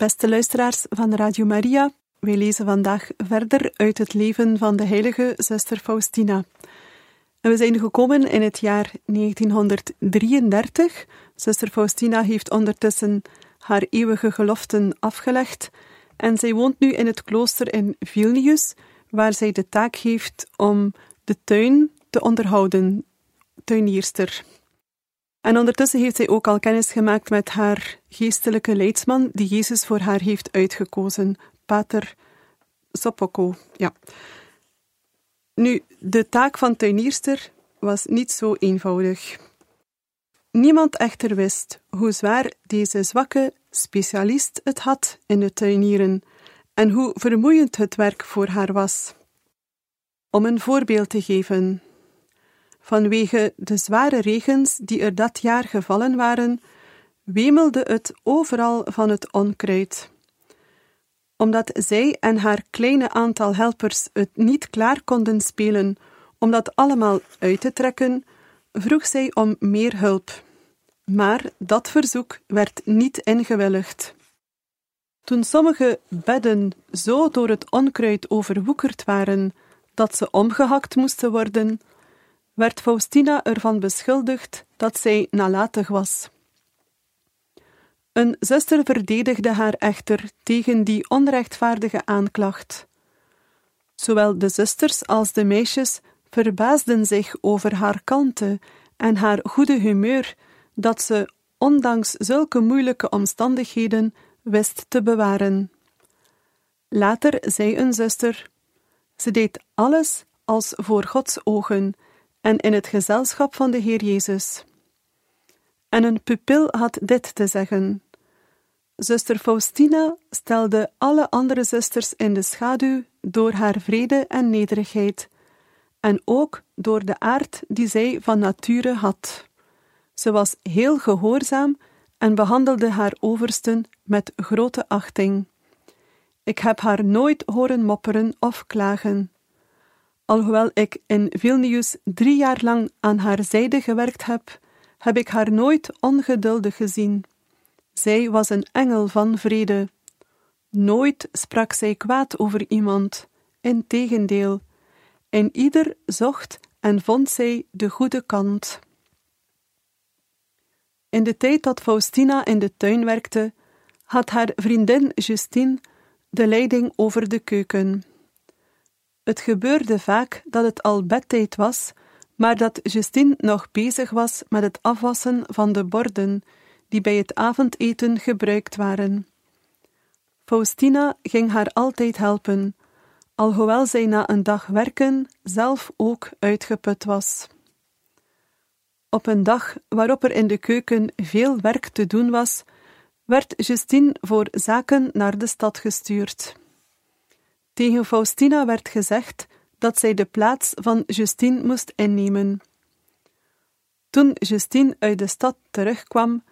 Beste luisteraars van Radio Maria, wij lezen vandaag verder uit het leven van de heilige zuster Faustina. En we zijn gekomen in het jaar 1933. Zuster Faustina heeft ondertussen haar eeuwige geloften afgelegd en zij woont nu in het klooster in Vilnius, waar zij de taak heeft om de tuin te onderhouden, tuinierster. En ondertussen heeft zij ook al kennis gemaakt met haar geestelijke leidsman, die Jezus voor haar heeft uitgekozen, Pater Sopoko. Ja. Nu, de taak van tuinierster was niet zo eenvoudig. Niemand echter wist hoe zwaar deze zwakke specialist het had in het tuinieren en hoe vermoeiend het werk voor haar was. Om een voorbeeld te geven, Vanwege de zware regens die er dat jaar gevallen waren, wemelde het overal van het onkruid. Omdat zij en haar kleine aantal helpers het niet klaar konden spelen om dat allemaal uit te trekken, vroeg zij om meer hulp. Maar dat verzoek werd niet ingewilligd. Toen sommige bedden zo door het onkruid overwoekerd waren dat ze omgehakt moesten worden, werd Faustina ervan beschuldigd dat zij nalatig was. Een zuster verdedigde haar echter tegen die onrechtvaardige aanklacht. Zowel de zusters als de meisjes verbaasden zich over haar kalmte en haar goede humeur, dat ze, ondanks zulke moeilijke omstandigheden, wist te bewaren. Later zei een zuster: Ze deed alles als voor Gods ogen en in het gezelschap van de Heer Jezus. En een pupil had dit te zeggen. Zuster Faustina stelde alle andere zusters in de schaduw door haar vrede en nederigheid, en ook door de aard die zij van nature had. Ze was heel gehoorzaam en behandelde haar oversten met grote achting. Ik heb haar nooit horen mopperen of klagen. Alhoewel ik in Vilnius drie jaar lang aan haar zijde gewerkt heb, heb ik haar nooit ongeduldig gezien. Zij was een engel van vrede. Nooit sprak zij kwaad over iemand, integendeel. In ieder zocht en vond zij de goede kant. In de tijd dat Faustina in de tuin werkte, had haar vriendin Justine de leiding over de keuken. Het gebeurde vaak dat het al bedtijd was, maar dat Justine nog bezig was met het afwassen van de borden die bij het avondeten gebruikt waren. Faustina ging haar altijd helpen, alhoewel zij na een dag werken zelf ook uitgeput was. Op een dag waarop er in de keuken veel werk te doen was, werd Justine voor zaken naar de stad gestuurd. Tegen Faustina werd gezegd dat zij de plaats van Justine moest innemen. Toen Justine uit de stad terugkwam,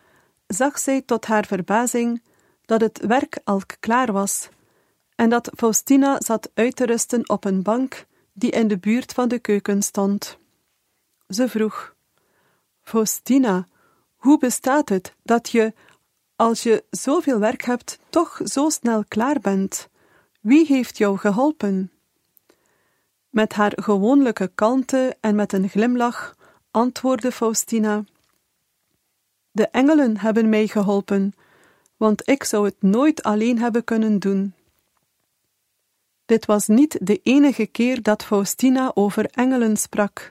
zag zij tot haar verbazing dat het werk al klaar was en dat Faustina zat uit te rusten op een bank die in de buurt van de keuken stond. Ze vroeg: Faustina, hoe bestaat het dat je, als je zoveel werk hebt, toch zo snel klaar bent? Wie heeft jou geholpen? Met haar gewoonlijke kalmte en met een glimlach antwoordde Faustina: De engelen hebben mij geholpen, want ik zou het nooit alleen hebben kunnen doen. Dit was niet de enige keer dat Faustina over engelen sprak.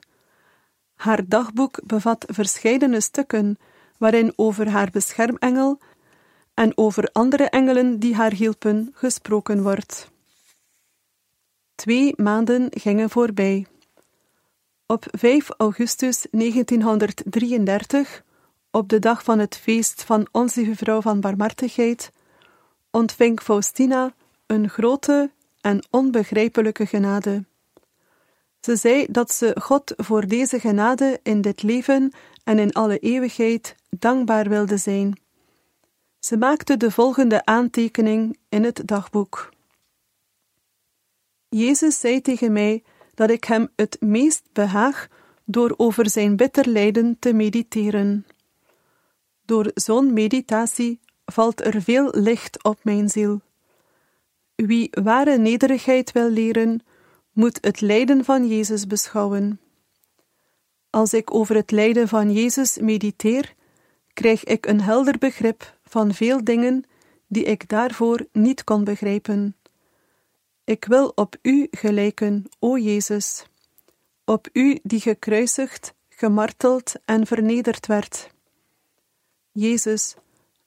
Haar dagboek bevat verscheidene stukken waarin over haar beschermengel en over andere engelen die haar hielpen gesproken wordt. Twee maanden gingen voorbij. Op 5 augustus 1933, op de dag van het feest van Onze Vrouw van Barmhartigheid, ontving Faustina een grote en onbegrijpelijke genade. Ze zei dat ze God voor deze genade in dit leven en in alle eeuwigheid dankbaar wilde zijn. Ze maakte de volgende aantekening in het dagboek. Jezus zei tegen mij dat ik hem het meest behaag door over zijn bitter lijden te mediteren. Door zo'n meditatie valt er veel licht op mijn ziel. Wie ware nederigheid wil leren, moet het lijden van Jezus beschouwen. Als ik over het lijden van Jezus mediteer, krijg ik een helder begrip van veel dingen die ik daarvoor niet kon begrijpen. Ik wil op U gelijken, o Jezus, op U die gekruisigd, gemarteld en vernederd werd. Jezus,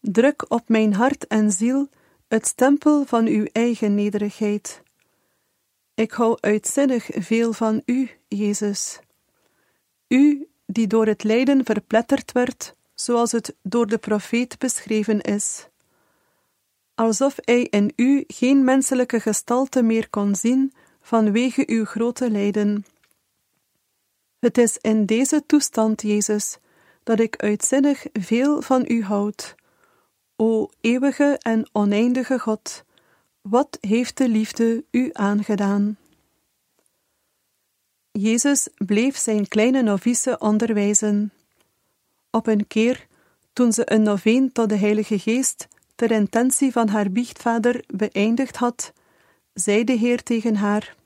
druk op mijn hart en ziel het stempel van Uw eigen nederigheid. Ik hou uitzinnig veel van U, Jezus. U die door het lijden verpletterd werd, zoals het door de profeet beschreven is. Alsof hij in u geen menselijke gestalte meer kon zien vanwege uw grote lijden. Het is in deze toestand, Jezus, dat ik uitzinnig veel van u houd. O eeuwige en oneindige God, wat heeft de liefde u aangedaan? Jezus bleef zijn kleine novice onderwijzen. Op een keer, toen ze een noveen tot de Heilige Geest ter intentie van haar biechtvader beëindigd had, zei de Heer tegen haar: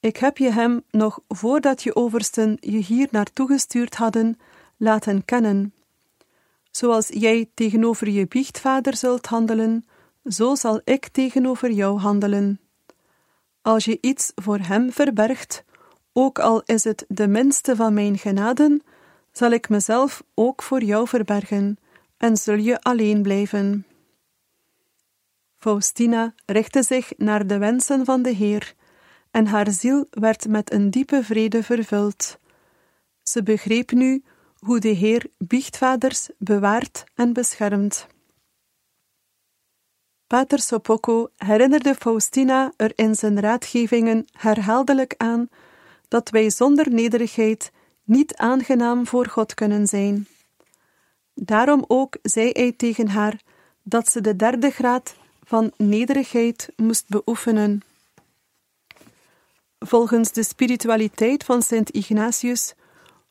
Ik heb je hem nog voordat je oversten je hier naartoe gestuurd hadden, laten kennen. Zoals jij tegenover je biechtvader zult handelen, zo zal ik tegenover jou handelen. Als je iets voor hem verbergt, ook al is het de minste van mijn genaden, zal ik mezelf ook voor jou verbergen en zul je alleen blijven. Faustina richtte zich naar de wensen van de Heer, en haar ziel werd met een diepe vrede vervuld. Ze begreep nu hoe de Heer biechtvaders bewaart en beschermt. Pater Sopocco herinnerde Faustina er in zijn raadgevingen herhaaldelijk aan dat wij zonder nederigheid niet aangenaam voor God kunnen zijn. Daarom ook zei hij tegen haar dat ze de derde graad van nederigheid moest beoefenen. Volgens de spiritualiteit van Sint Ignatius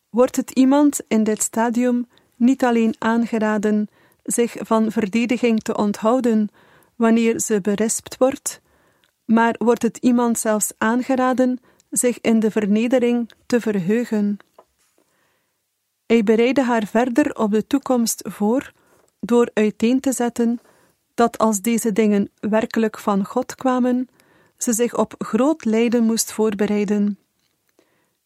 wordt het iemand in dit stadium niet alleen aangeraden zich van verdediging te onthouden wanneer ze berispt wordt, maar wordt het iemand zelfs aangeraden zich in de vernedering te verheugen. Hij bereidde haar verder op de toekomst voor door uiteen te zetten dat als deze dingen werkelijk van God kwamen, ze zich op groot lijden moest voorbereiden.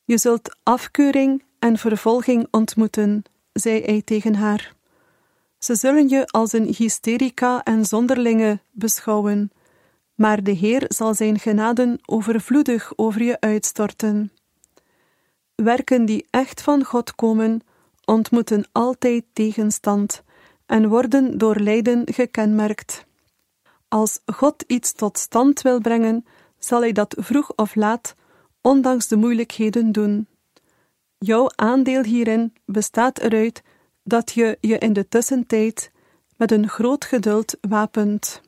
Je zult afkeuring en vervolging ontmoeten, zei hij tegen haar. Ze zullen je als een hysterica en zonderlinge beschouwen, maar de Heer zal zijn genaden overvloedig over je uitstorten. Werken die echt van God komen, ontmoeten altijd tegenstand en worden door lijden gekenmerkt. Als God iets tot stand wil brengen, zal hij dat vroeg of laat, ondanks de moeilijkheden, doen. Jouw aandeel hierin bestaat eruit dat je je in de tussentijd met een groot geduld wapent.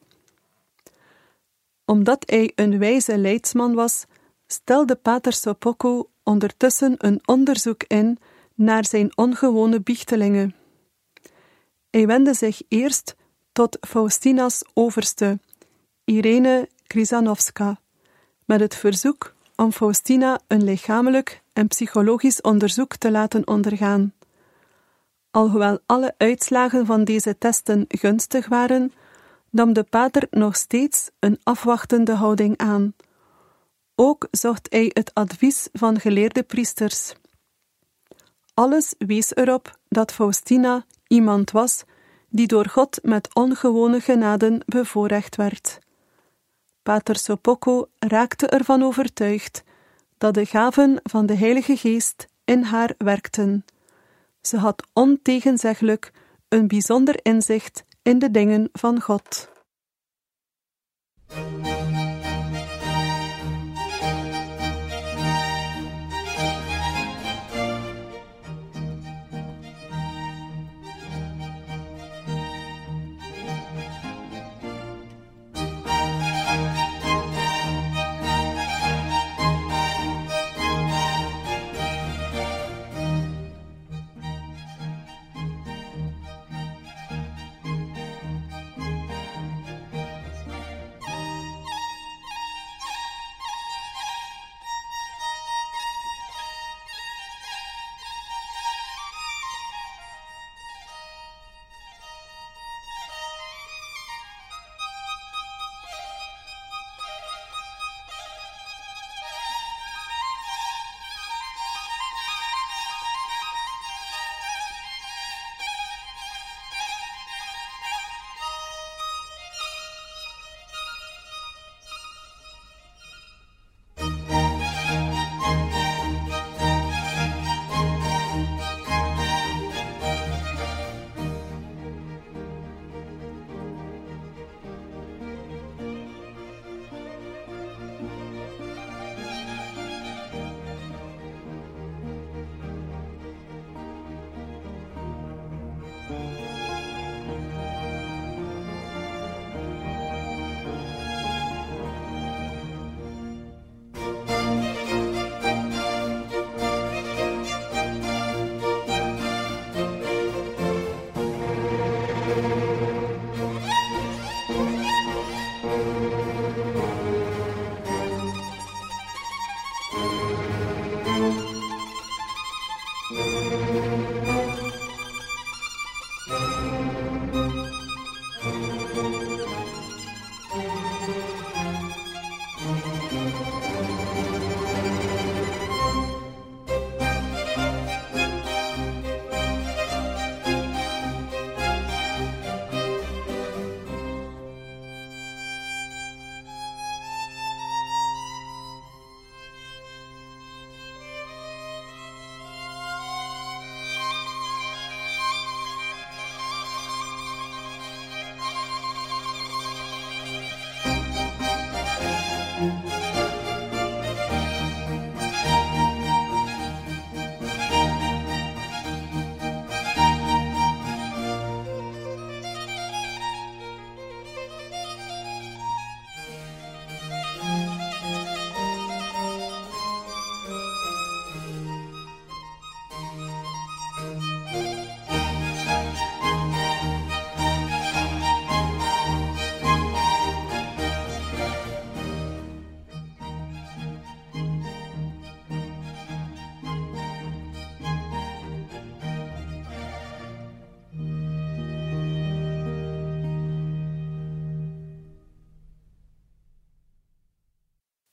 Omdat hij een wijze leidsman was, stelde Pater Sopocco ondertussen een onderzoek in naar zijn ongewone biechtelingen. Hij wendde zich eerst tot Faustina's overste, Irene Krizanovska, met het verzoek om Faustina een lichamelijk en psychologisch onderzoek te laten ondergaan. Alhoewel alle uitslagen van deze testen gunstig waren, nam de pater nog steeds een afwachtende houding aan. Ook zocht hij het advies van geleerde priesters. Alles wees erop dat Faustina iemand was die door God met ongewone genaden bevoorrecht werd. Pater Sopocco raakte ervan overtuigd dat de gaven van de Heilige Geest in haar werkten. Ze had ontegenzeggelijk een bijzonder inzicht in de dingen van God.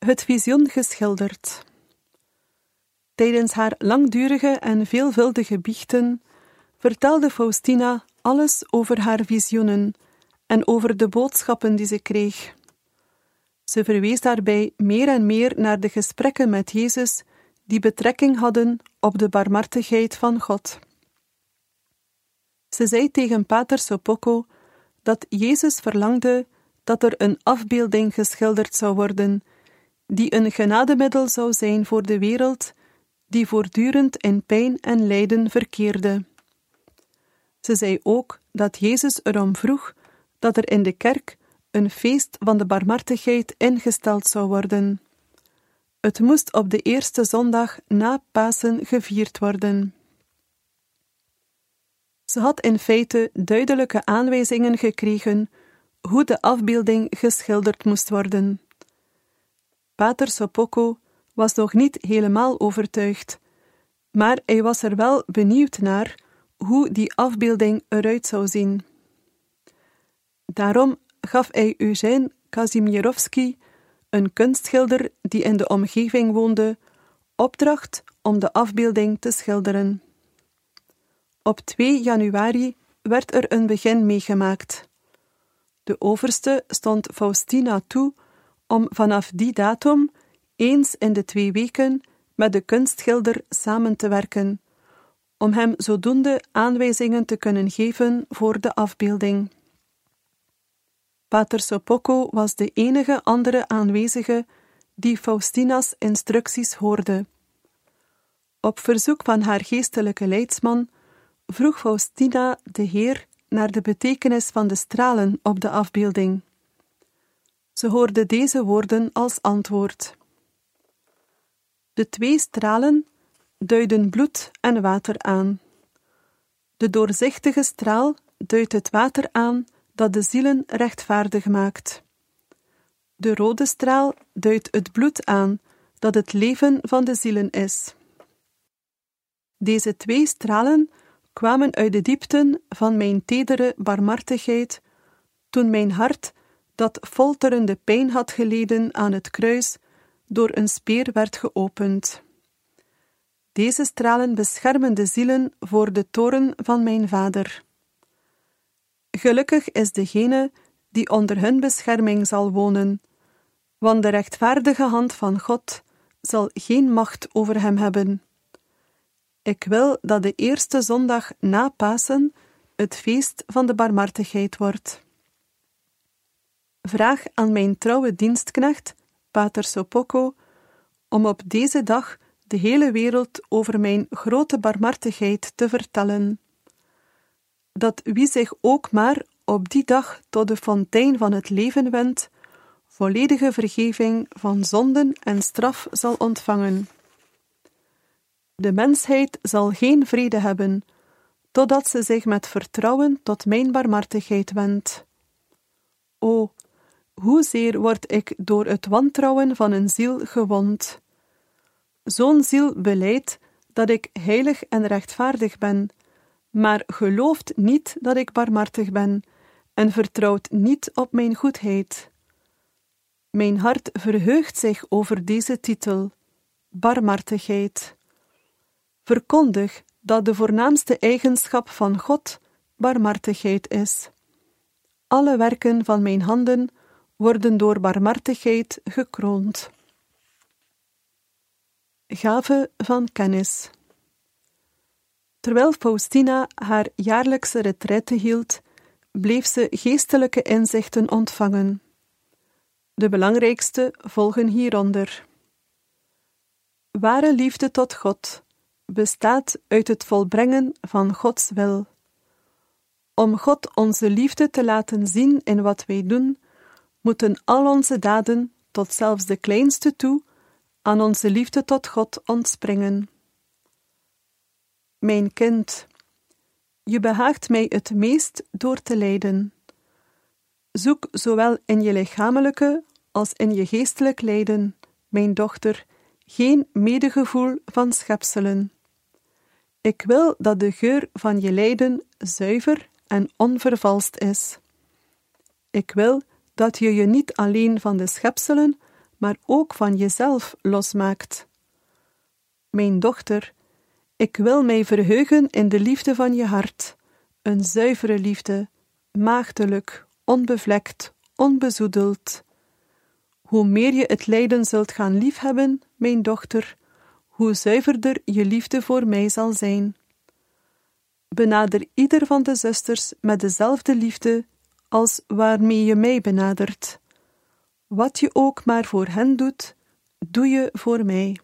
Het visioen geschilderd. Tijdens haar langdurige en veelvuldige biechten vertelde Faustina alles over haar visioenen en over de boodschappen die ze kreeg. Ze verwees daarbij meer en meer naar de gesprekken met Jezus die betrekking hadden op de barmhartigheid van God. Ze zei tegen Pater Sopoko dat Jezus verlangde dat er een afbeelding geschilderd zou worden die een genademiddel zou zijn voor de wereld, die voortdurend in pijn en lijden verkeerde. Ze zei ook dat Jezus erom vroeg dat er in de kerk een feest van de barmhartigheid ingesteld zou worden. Het moest op de eerste zondag na Pasen gevierd worden. Ze had in feite duidelijke aanwijzingen gekregen hoe de afbeelding geschilderd moest worden. Pater Sopoko was nog niet helemaal overtuigd, maar hij was er wel benieuwd naar hoe die afbeelding eruit zou zien. Daarom gaf hij Eugène Kazimierowski, een kunstschilder die in de omgeving woonde, opdracht om de afbeelding te schilderen. Op 2 januari werd er een begin meegemaakt. De overste stond Faustina toe om vanaf die datum eens in de twee weken met de kunstschilder samen te werken, om hem zodoende aanwijzingen te kunnen geven voor de afbeelding. Pater Sopocco was de enige andere aanwezige die Faustina's instructies hoorde. Op verzoek van haar geestelijke leidsman vroeg Faustina de Heer naar de betekenis van de stralen op de afbeelding. Ze hoorde deze woorden als antwoord. De twee stralen duiden bloed en water aan. De doorzichtige straal duidt het water aan dat de zielen rechtvaardig maakt. De rode straal duidt het bloed aan dat het leven van de zielen is. Deze twee stralen kwamen uit de diepten van mijn tedere barmhartigheid, toen mijn hart, dat folterende pijn had geleden aan het kruis, door een speer werd geopend. Deze stralen beschermen de zielen voor de toren van mijn vader. Gelukkig is degene die onder hun bescherming zal wonen, want de rechtvaardige hand van God zal geen macht over hem hebben. Ik wil dat de eerste zondag na Pasen het feest van de barmhartigheid wordt. Vraag aan mijn trouwe dienstknecht, Pater Sopocco, om op deze dag de hele wereld over mijn grote barmhartigheid te vertellen. Dat wie zich ook maar op die dag tot de fontein van het leven wendt, volledige vergeving van zonden en straf zal ontvangen. De mensheid zal geen vrede hebben, totdat ze zich met vertrouwen tot mijn barmhartigheid wendt. O, hoezeer word ik door het wantrouwen van een ziel gewond. Zo'n ziel beleidt dat ik heilig en rechtvaardig ben, maar gelooft niet dat ik barmhartig ben en vertrouwt niet op mijn goedheid. Mijn hart verheugt zich over deze titel, barmhartigheid. Verkondig dat de voornaamste eigenschap van God barmhartigheid is. Alle werken van mijn handen worden door barmhartigheid gekroond. Gave van kennis. Terwijl Faustina haar jaarlijkse retraite hield, bleef ze geestelijke inzichten ontvangen. De belangrijkste volgen hieronder. Ware liefde tot God bestaat uit het volbrengen van Gods wil. Om God onze liefde te laten zien in wat wij doen, moeten al onze daden, tot zelfs de kleinste toe, aan onze liefde tot God ontspringen. Mijn kind, je behaagt mij het meest door te lijden. Zoek zowel in je lichamelijke als in je geestelijk lijden, mijn dochter, geen medegevoel van schepselen. Ik wil dat de geur van je lijden zuiver en onvervalst is. Ik wil dat je je niet alleen van de schepselen, maar ook van jezelf losmaakt. Mijn dochter, ik wil mij verheugen in de liefde van je hart, een zuivere liefde, maagdelijk, onbevlekt, onbezoedeld. Hoe meer je het lijden zult gaan liefhebben, mijn dochter, hoe zuiverder je liefde voor mij zal zijn. Benader ieder van de zusters met dezelfde liefde als waarmee je mij benadert. Wat je ook maar voor hen doet, doe je voor mij.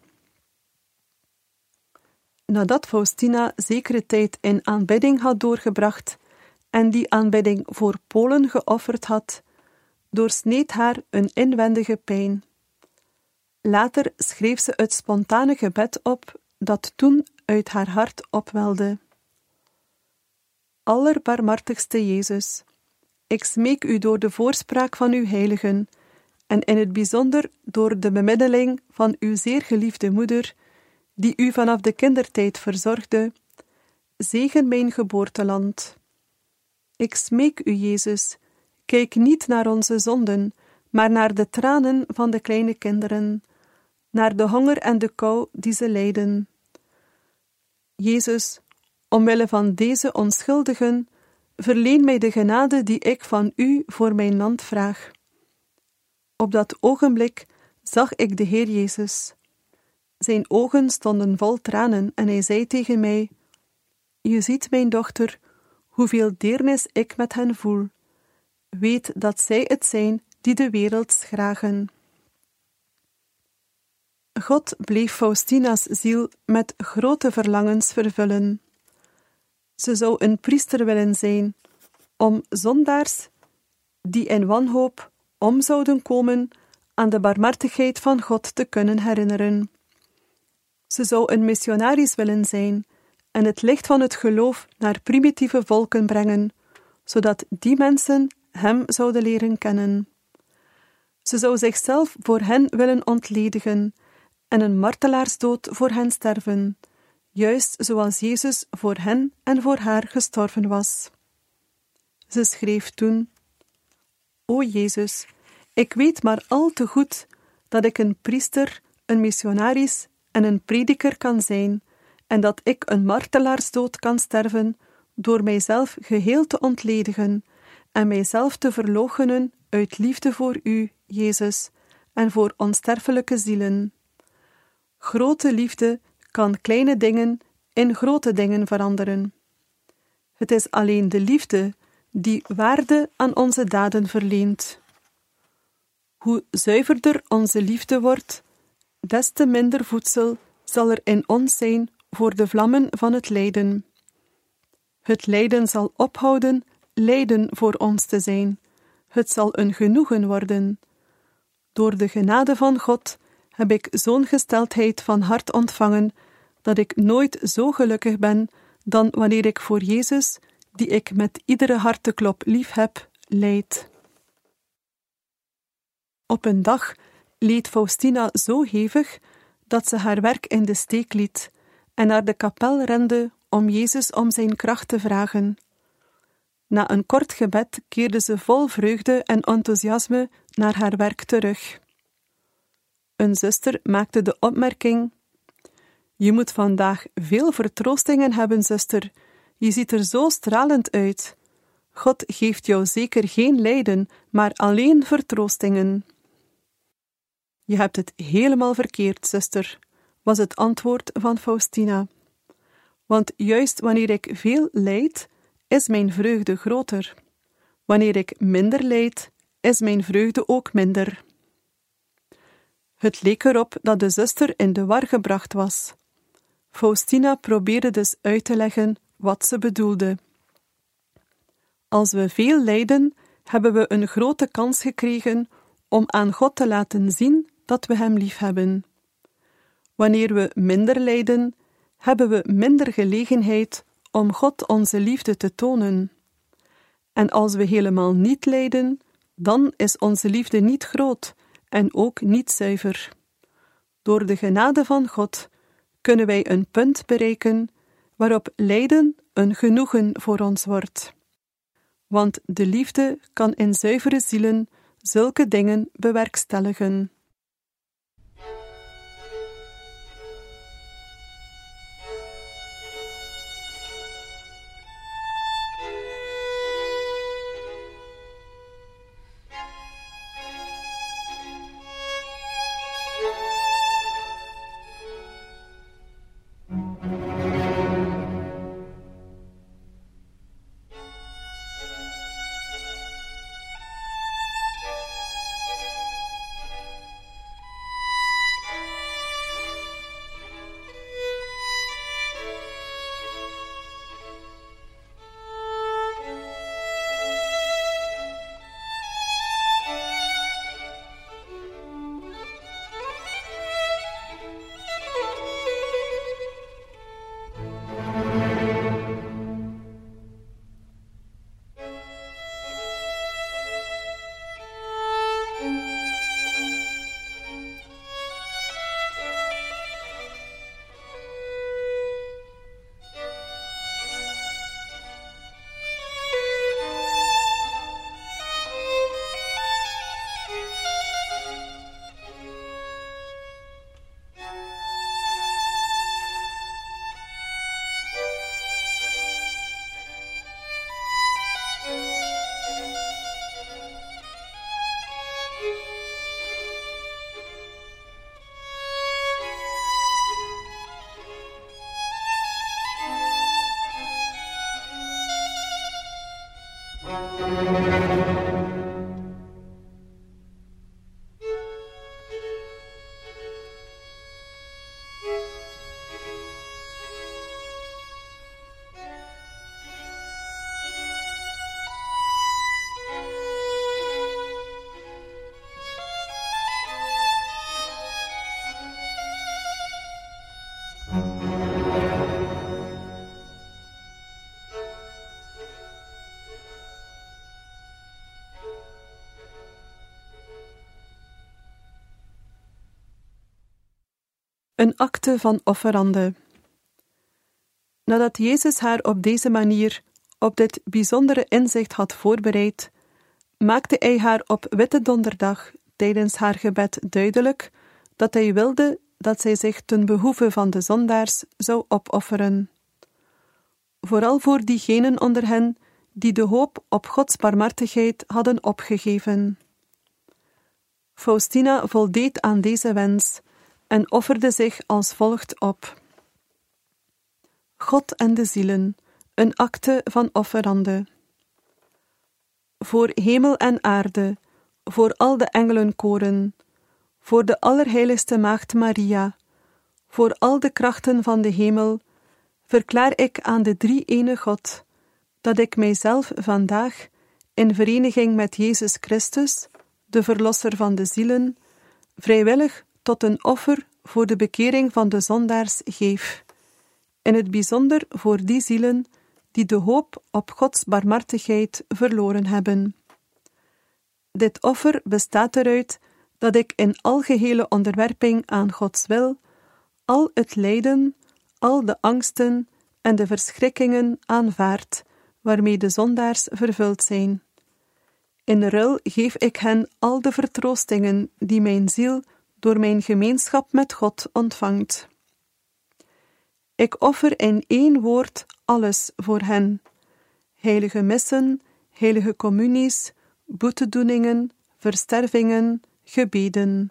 Nadat Faustina zekere tijd in aanbidding had doorgebracht en die aanbidding voor Polen geofferd had, doorsneed haar een inwendige pijn. Later schreef ze het spontane gebed op dat toen uit haar hart opwelde. Allerbarmhartigste Jezus, ik smeek u door de voorspraak van uw heiligen, en in het bijzonder door de bemiddeling van uw zeer geliefde moeder, die u vanaf de kindertijd verzorgde, zegen mijn geboorteland. Ik smeek u, Jezus, kijk niet naar onze zonden, maar naar de tranen van de kleine kinderen, naar de honger en de kou die ze lijden. Jezus, omwille van deze onschuldigen, verleen mij de genade die ik van u voor mijn land vraag. Op dat ogenblik zag ik de Heer Jezus. Zijn ogen stonden vol tranen en hij zei tegen mij: Je ziet, mijn dochter, hoeveel deernis ik met hen voel. Weet dat zij het zijn die de wereld schragen. God bleef Faustina's ziel met grote verlangens vervullen. Ze zou een priester willen zijn, om zondaars die in wanhoop om zouden komen aan de barmhartigheid van God te kunnen herinneren. Ze zou een missionaris willen zijn en het licht van het geloof naar primitieve volken brengen, zodat die mensen Hem zouden leren kennen. Ze zou zichzelf voor hen willen ontledigen en een martelaarsdood voor hen sterven, juist zoals Jezus voor hen en voor haar gestorven was. Ze schreef toen: O Jezus, ik weet maar al te goed dat ik een priester, een missionaris en een prediker kan zijn, en dat ik een martelaarsdood kan sterven door mijzelf geheel te ontledigen en mijzelf te verloochenen uit liefde voor U, Jezus, en voor onsterfelijke zielen. Grote liefde kan kleine dingen in grote dingen veranderen. Het is alleen de liefde die waarde aan onze daden verleent. Hoe zuiverder onze liefde wordt, des te minder voedsel zal er in ons zijn voor de vlammen van het lijden. Het lijden zal ophouden lijden voor ons te zijn. Het zal een genoegen worden. Door de genade van God heb ik zo'n gesteldheid van hart ontvangen dat ik nooit zo gelukkig ben dan wanneer ik voor Jezus, die ik met iedere harteklop lief heb, leid. Op een dag leed Faustina zo hevig dat ze haar werk in de steek liet en naar de kapel rende om Jezus om zijn kracht te vragen. Na een kort gebed keerde ze vol vreugde en enthousiasme naar haar werk terug. Een zuster maakte de opmerking: Je moet vandaag veel vertroostingen hebben, zuster. Je ziet er zo stralend uit. God geeft jou zeker geen lijden, maar alleen vertroostingen. Je hebt het helemaal verkeerd, zuster, was het antwoord van Faustina. Want juist wanneer ik veel lijd, is mijn vreugde groter. Wanneer ik minder lijd, is mijn vreugde ook minder. Het leek erop dat de zuster in de war gebracht was. Faustina probeerde dus uit te leggen wat ze bedoelde. Als we veel lijden, hebben we een grote kans gekregen om aan God te laten zien dat we Hem lief hebben. Wanneer we minder lijden, hebben we minder gelegenheid om God onze liefde te tonen. En als we helemaal niet lijden, dan is onze liefde niet groot en ook niet zuiver. Door de genade van God kunnen wij een punt bereiken waarop lijden een genoegen voor ons wordt. Want de liefde kan in zuivere zielen zulke dingen bewerkstelligen. Een acte van offerande. Nadat Jezus haar op deze manier, op dit bijzondere inzicht had voorbereid, maakte hij haar op Witte Donderdag tijdens haar gebed duidelijk dat hij wilde dat zij zich ten behoeve van de zondaars zou opofferen. Vooral voor diegenen onder hen die de hoop op Gods barmhartigheid hadden opgegeven. Faustina voldeed aan deze wens en offerde zich als volgt op. God en de zielen, een acte van offerande. Voor hemel en aarde, voor al de engelenkoren, voor de Allerheiligste Maagd Maria, voor al de krachten van de hemel, verklaar ik aan de drie ene God dat ik mijzelf vandaag, in vereniging met Jezus Christus, de Verlosser van de zielen, vrijwillig tot een offer voor de bekering van de zondaars geef, in het bijzonder voor die zielen die de hoop op Gods barmhartigheid verloren hebben. Dit offer bestaat eruit dat ik in algehele onderwerping aan Gods wil al het lijden, al de angsten en de verschrikkingen aanvaard, waarmee de zondaars vervuld zijn. In ruil geef ik hen al de vertroostingen die mijn ziel door mijn gemeenschap met God ontvangt. Ik offer in één woord alles voor hen: heilige missen, heilige communies, boetedoeningen, verstervingen, gebeden.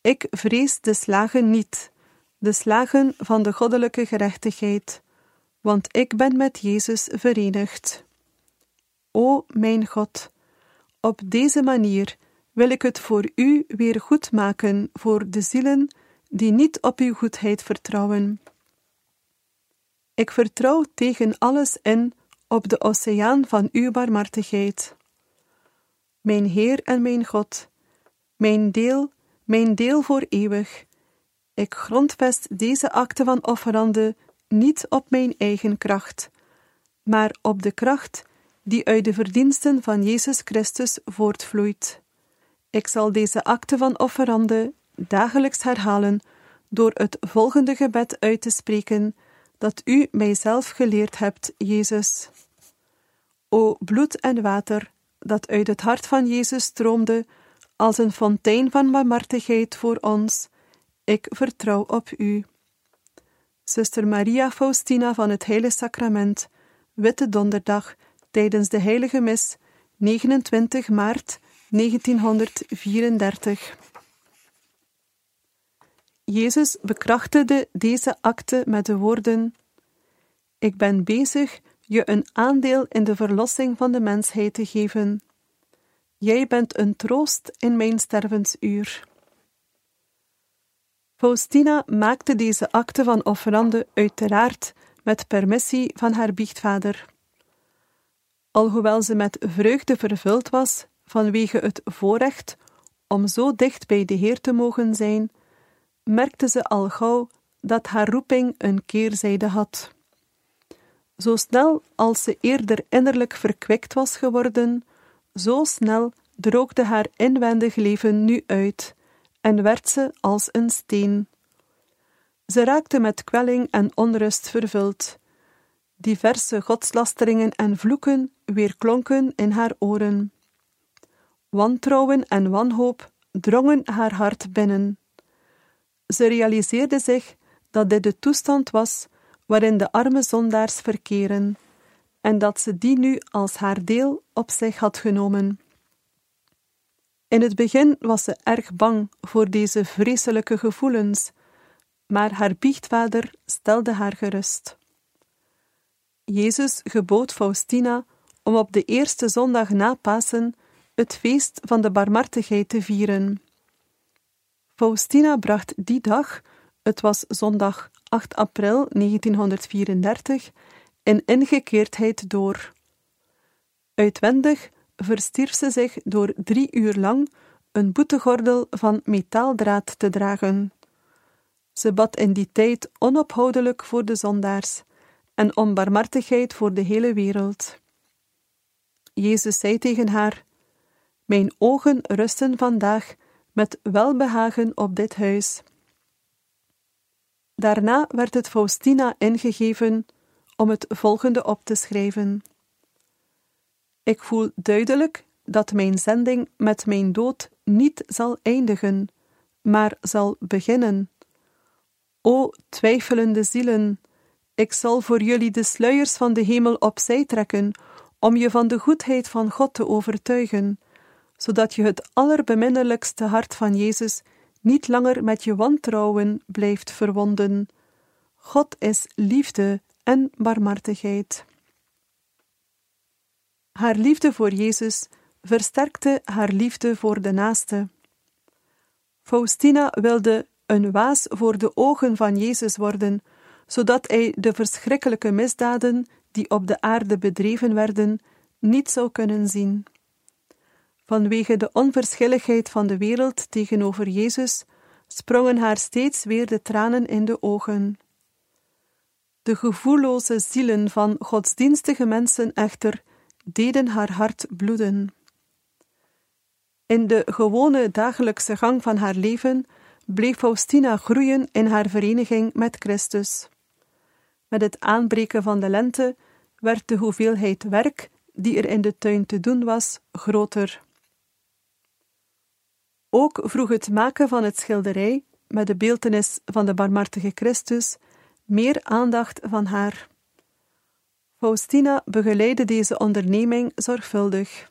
Ik vrees de slagen niet, de slagen van de goddelijke gerechtigheid, want ik ben met Jezus verenigd. O mijn God, op deze manier wil ik het voor u weer goed maken voor de zielen die niet op uw goedheid vertrouwen. Ik vertrouw tegen alles in op de oceaan van uw barmhartigheid. Mijn Heer en mijn God, mijn deel, mijn deel voor eeuwig. Ik grondvest deze akte van offerande niet op mijn eigen kracht, maar op de kracht die uit de verdiensten van Jezus Christus voortvloeit. Ik zal deze akte van offerande dagelijks herhalen door het volgende gebed uit te spreken dat u mijzelf geleerd hebt, Jezus. O bloed en water, dat uit het hart van Jezus stroomde, als een fontein van barmhartigheid voor ons, ik vertrouw op u. Zuster Maria Faustina van het Heilige Sacrament, Witte Donderdag, tijdens de Heilige Mis, 29 maart 1934. Jezus bekrachtigde deze akte met de woorden: Ik ben bezig je een aandeel in de verlossing van de mensheid te geven. Jij bent een troost in mijn stervensuur. Faustina maakte deze akte van offerande uiteraard met permissie van haar biechtvader. Alhoewel ze met vreugde vervuld was vanwege het voorrecht om zo dicht bij de Heer te mogen zijn, merkte ze al gauw dat haar roeping een keerzijde had. Zo snel als ze eerder innerlijk verkwikt was geworden, zo snel droogde haar inwendig leven nu uit en werd ze als een steen. Ze raakte met kwelling en onrust vervuld. Diverse godslasteringen en vloeken weerklonken in haar oren. Wantrouwen en wanhoop drongen haar hart binnen. Ze realiseerde zich dat dit de toestand was waarin de arme zondaars verkeren, en dat ze die nu als haar deel op zich had genomen. In het begin was ze erg bang voor deze vreselijke gevoelens, maar haar biechtvader stelde haar gerust. Jezus gebood Faustina om op de eerste zondag na Pasen het feest van de barmhartigheid te vieren. Faustina bracht die dag, het was zondag 8 april 1934, in ingekeerdheid door. Uitwendig verstierf ze zich door drie uur lang een boetegordel van metaaldraad te dragen. Ze bad in die tijd onophoudelijk voor de zondaars en om barmhartigheid voor de hele wereld. Jezus zei tegen haar: Mijn ogen rusten vandaag met welbehagen op dit huis. Daarna werd het Faustina ingegeven om het volgende op te schrijven. Ik voel duidelijk dat mijn zending met mijn dood niet zal eindigen, maar zal beginnen. O twijfelende zielen, ik zal voor jullie de sluiers van de hemel opzij trekken, om je van de goedheid van God te overtuigen, zodat je het allerbeminnelijkste hart van Jezus niet langer met je wantrouwen blijft verwonden. God is liefde en barmhartigheid. Haar liefde voor Jezus versterkte haar liefde voor de naaste. Faustina wilde een waas voor de ogen van Jezus worden, zodat hij de verschrikkelijke misdaden die op de aarde bedreven werden, niet zou kunnen zien. Vanwege de onverschilligheid van de wereld tegenover Jezus sprongen haar steeds weer de tranen in de ogen. De gevoelloze zielen van godsdienstige mensen echter deden haar hart bloeden. In de gewone dagelijkse gang van haar leven bleef Faustina groeien in haar vereniging met Christus. Met het aanbreken van de lente werd de hoeveelheid werk die er in de tuin te doen was groter. Ook vroeg het maken van het schilderij met de beeltenis van de barmhartige Christus meer aandacht van haar. Faustina begeleidde deze onderneming zorgvuldig.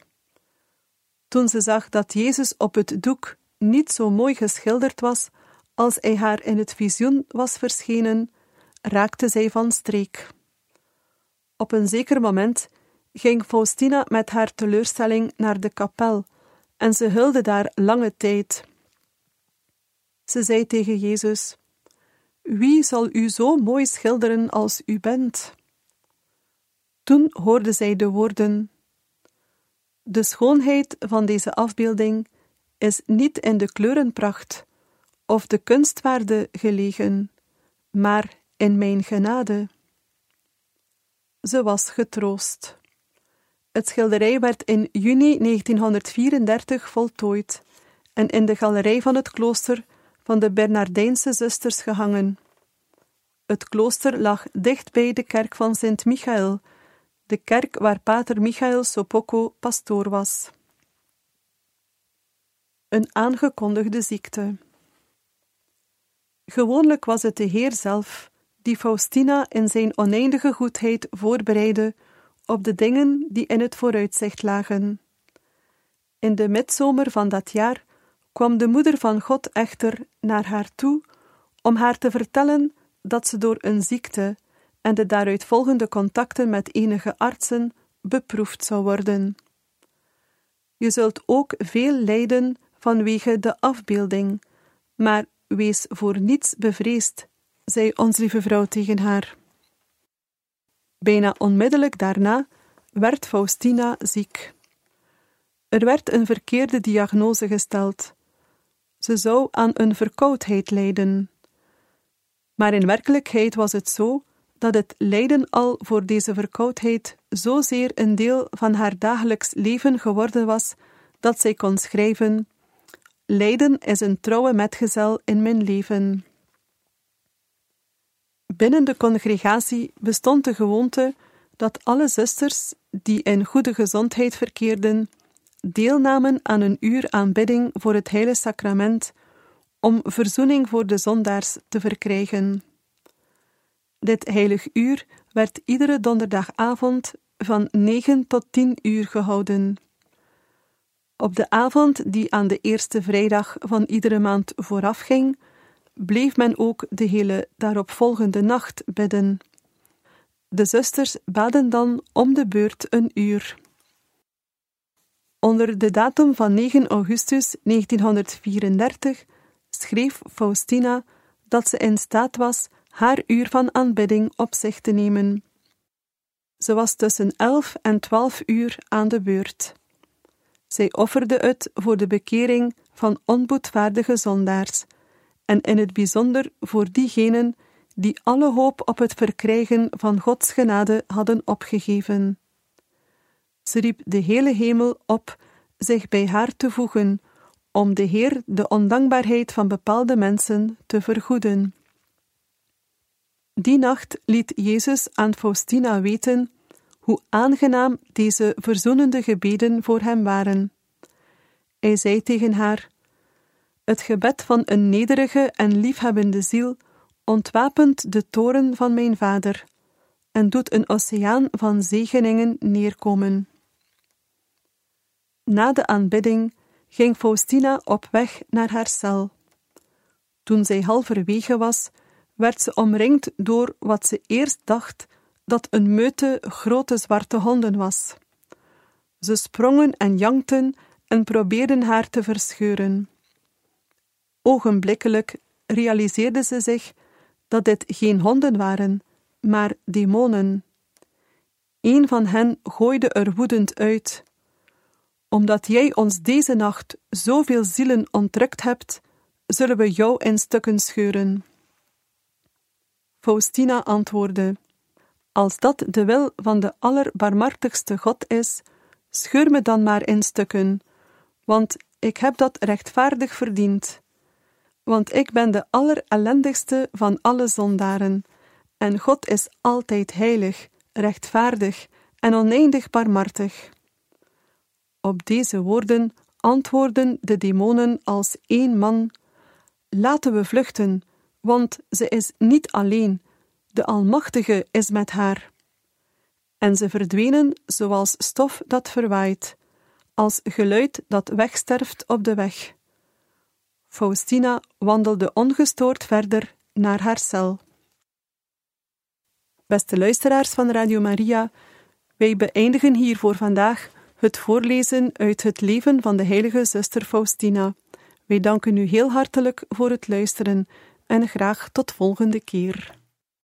Toen ze zag dat Jezus op het doek niet zo mooi geschilderd was als hij haar in het visioen was verschenen, raakte zij van streek. Op een zeker moment ging Faustina met haar teleurstelling naar de kapel en ze hulde daar lange tijd. Ze zei tegen Jezus: Wie zal u zo mooi schilderen als u bent? Toen hoorde zij de woorden: De schoonheid van deze afbeelding is niet in de kleurenpracht of de kunstwaarde gelegen, maar in mijn genade. Ze was getroost. Het schilderij werd in juni 1934 voltooid en in de galerij van het klooster van de Bernardijnse zusters gehangen. Het klooster lag dicht bij de kerk van Sint Michael, de kerk waar pater Michael Sopocco pastoor was. Een aangekondigde ziekte. Gewoonlijk was het de Heer zelf die Faustina in zijn oneindige goedheid voorbereidde op de dingen die in het vooruitzicht lagen. In de midzomer van dat jaar kwam de moeder van God echter naar haar toe om haar te vertellen dat ze door een ziekte en de daaruit volgende contacten met enige artsen beproefd zou worden. Je zult ook veel lijden vanwege de afbeelding, maar wees voor niets bevreesd, zei ons lieve vrouw tegen haar. Bijna onmiddellijk daarna werd Faustina ziek. Er werd een verkeerde diagnose gesteld. Ze zou aan een verkoudheid lijden. Maar in werkelijkheid was het zo dat het lijden al voor deze verkoudheid zozeer een deel van haar dagelijks leven geworden was dat zij kon schrijven: Lijden is een trouwe metgezel in mijn leven. Binnen de congregatie bestond de gewoonte dat alle zusters die in goede gezondheid verkeerden, deelnamen aan een uur aanbidding voor het Heilige Sacrament om verzoening voor de zondaars te verkrijgen. Dit heilig uur werd iedere donderdagavond van 9 tot 10 uur gehouden. Op de avond die aan de eerste vrijdag van iedere maand voorafging, bleef men ook de hele daaropvolgende nacht bidden. De zusters baden dan om de beurt een uur. Onder de datum van 9 augustus 1934 schreef Faustina dat ze in staat was haar uur van aanbidding op zich te nemen. Ze was tussen elf en twaalf uur aan de beurt. Zij offerde het voor de bekering van onboedvaardige zondaars, en in het bijzonder voor diegenen die alle hoop op het verkrijgen van Gods genade hadden opgegeven. Ze riep de hele hemel op zich bij haar te voegen, om de Heer de ondankbaarheid van bepaalde mensen te vergoeden. Die nacht liet Jezus aan Faustina weten hoe aangenaam deze verzoenende gebeden voor hem waren. Hij zei tegen haar: Het gebed van een nederige en liefhebbende ziel ontwapent de toren van mijn vader en doet een oceaan van zegeningen neerkomen. Na de aanbidding ging Faustina op weg naar haar cel. Toen zij halverwege was, werd ze omringd door wat ze eerst dacht dat een meute grote zwarte honden was. Ze sprongen en jankten en probeerden haar te verscheuren. Ogenblikkelijk realiseerde ze zich dat dit geen honden waren, maar demonen. Een van hen gooide er woedend uit. Omdat jij ons deze nacht zoveel zielen ontrukt hebt, zullen we jou in stukken scheuren. Faustina antwoordde: Als dat de wil van de allerbarmhartigste God is, scheur me dan maar in stukken, want ik heb dat rechtvaardig verdiend. Want ik ben de allerellendigste van alle zondaren, en God is altijd heilig, rechtvaardig en oneindig barmhartig. Op deze woorden antwoordden de demonen als één man: Laten we vluchten, want ze is niet alleen, de Almachtige is met haar. En ze verdwenen zoals stof dat verwaait, als geluid dat wegsterft op de weg. Faustina wandelde ongestoord verder naar haar cel. Beste luisteraars van Radio Maria, wij beëindigen hier voor vandaag het voorlezen uit het leven van de heilige zuster Faustina. Wij danken u heel hartelijk voor het luisteren en graag tot volgende keer.